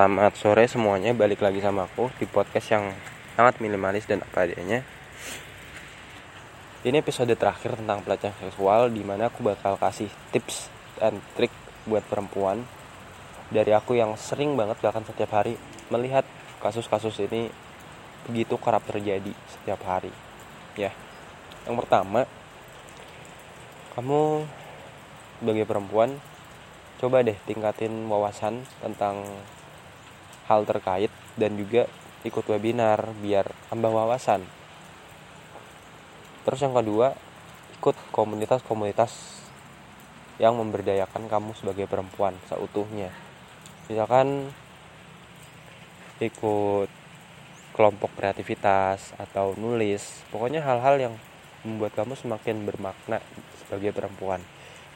Selamat sore semuanya, balik lagi sama aku di podcast yang sangat minimalis dan apa adanya. Ini episode terakhir tentang pelecehan seksual di mana aku bakal kasih tips and trik buat perempuan dari aku yang sering banget bahkan setiap hari melihat kasus-kasus ini begitu kerap terjadi setiap hari. Ya. Yang pertama, kamu sebagai perempuan coba deh tingkatin wawasan tentang hal terkait dan juga ikut webinar biar tambah wawasan. Terus yang kedua, ikut komunitas-komunitas yang memberdayakan kamu sebagai perempuan seutuhnya. Misalkan ikut kelompok kreativitas atau nulis, pokoknya hal-hal yang membuat kamu semakin bermakna sebagai perempuan.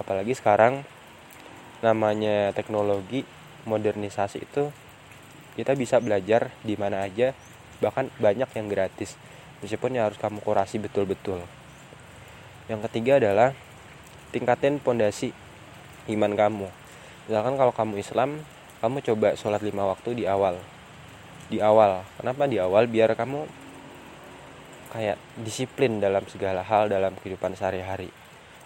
Apalagi sekarang namanya teknologi modernisasi itu kita bisa belajar di mana aja bahkan banyak yang gratis. Meskipun ya harus kamu kurasi betul-betul. Yang ketiga adalah tingkatin pondasi iman kamu. Misalkan kalau kamu Islam kamu coba sholat lima waktu di awal. Di awal. Kenapa di awal? Biar kamu kayak disiplin dalam segala hal dalam kehidupan sehari-hari.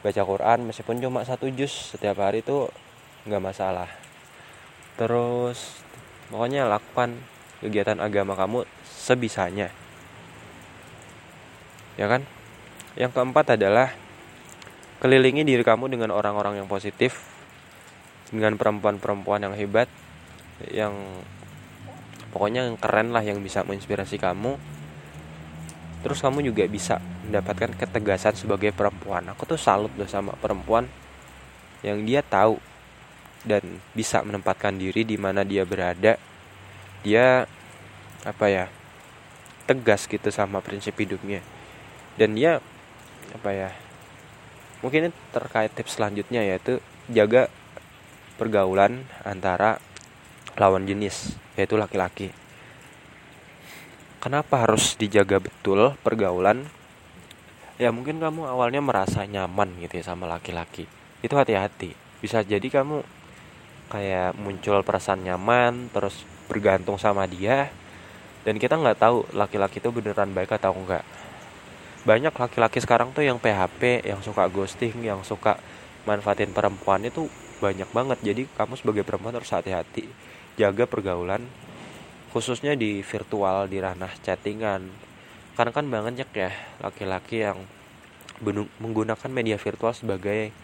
Baca Quran meskipun cuma satu juz setiap hari itu nggak masalah. Terus pokoknya lakukan kegiatan agama kamu sebisanya. Ya kan? Yang keempat adalah kelilingi diri kamu dengan orang-orang yang positif dengan perempuan-perempuan yang hebat yang pokoknya yang keren lah yang bisa menginspirasi kamu. Terus kamu juga bisa mendapatkan ketegasan sebagai perempuan. Aku tuh salut loh sama perempuan yang dia tahu dan bisa menempatkan diri di mana dia berada. Dia apa ya tegas gitu sama prinsip hidupnya. Dan dia apa ya mungkin terkait tips selanjutnya yaitu jaga pergaulan antara lawan jenis yaitu laki-laki. Kenapa harus dijaga betul pergaulan? Ya mungkin kamu awalnya merasa nyaman gitu ya sama laki-laki. Itu hati-hati. Bisa jadi kamu kayak muncul perasaan nyaman terus bergantung sama dia dan kita nggak tahu laki-laki itu beneran baik atau enggak banyak laki-laki sekarang tuh yang PHP yang suka ghosting yang suka manfaatin perempuan itu banyak banget. Jadi kamu sebagai perempuan harus hati-hati jaga pergaulan khususnya di virtual di ranah chattingan. Karena kan banyak ya laki-laki yang menggunakan media virtual sebagai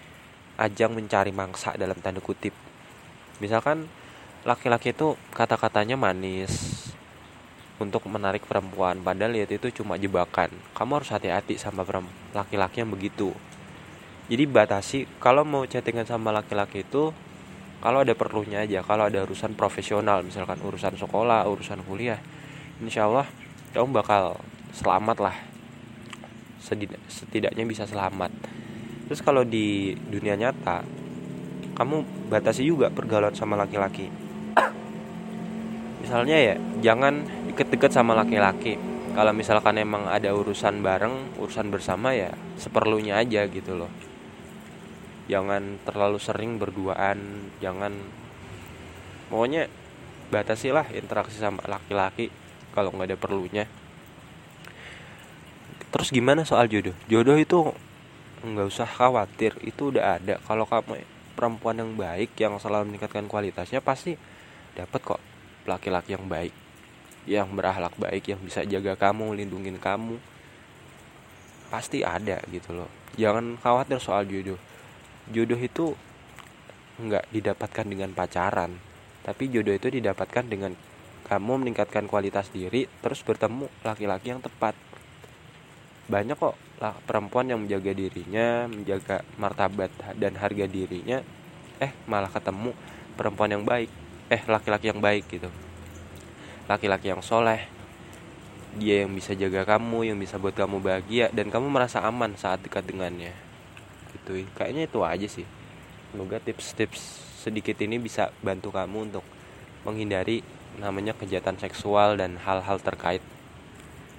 ajang mencari mangsa dalam tanda kutip misalkan laki-laki itu kata-katanya manis untuk menarik perempuan padahal lihat itu cuma jebakan. Kamu harus hati-hati sama laki-laki yang begitu. Jadi batasi kalau mau chattingan sama laki-laki itu kalau ada perlunya aja kalau ada urusan profesional misalkan urusan sekolah urusan kuliah insya Allah kamu bakal selamat lah. Setidaknya bisa selamat. Terus kalau di dunia nyata kamu batasi juga pergaulan sama laki-laki. Misalnya ya jangan deket-deket sama laki-laki. Kalau misalkan emang ada urusan bareng urusan bersama ya seperlunya aja gitu loh. Jangan terlalu sering berduaan jangan pokoknya batasilah interaksi sama laki-laki kalau nggak ada perlunya. Terus gimana soal jodoh? Jodoh itu nggak usah khawatir itu udah ada. Kalau kamu perempuan yang baik yang selalu meningkatkan kualitasnya pasti dapat kok laki-laki yang baik. Yang berakhlak baik yang bisa jaga kamu lindungin kamu. Pasti ada gitu loh. Jangan khawatir soal jodoh. Jodoh itu nggak didapatkan dengan pacaran tapi jodoh itu didapatkan dengan kamu meningkatkan kualitas diri terus bertemu laki-laki yang tepat. Banyak kok lah perempuan yang menjaga dirinya menjaga martabat dan harga dirinya eh malah ketemu perempuan yang baik eh laki-laki yang baik gitu. Laki-laki yang soleh dia yang bisa jaga kamu yang bisa buat kamu bahagia dan kamu merasa aman saat dekat dengannya. Gitu kayaknya itu aja sih. Semoga tips-tips sedikit ini bisa bantu kamu untuk menghindari namanya kejahatan seksual dan hal-hal terkait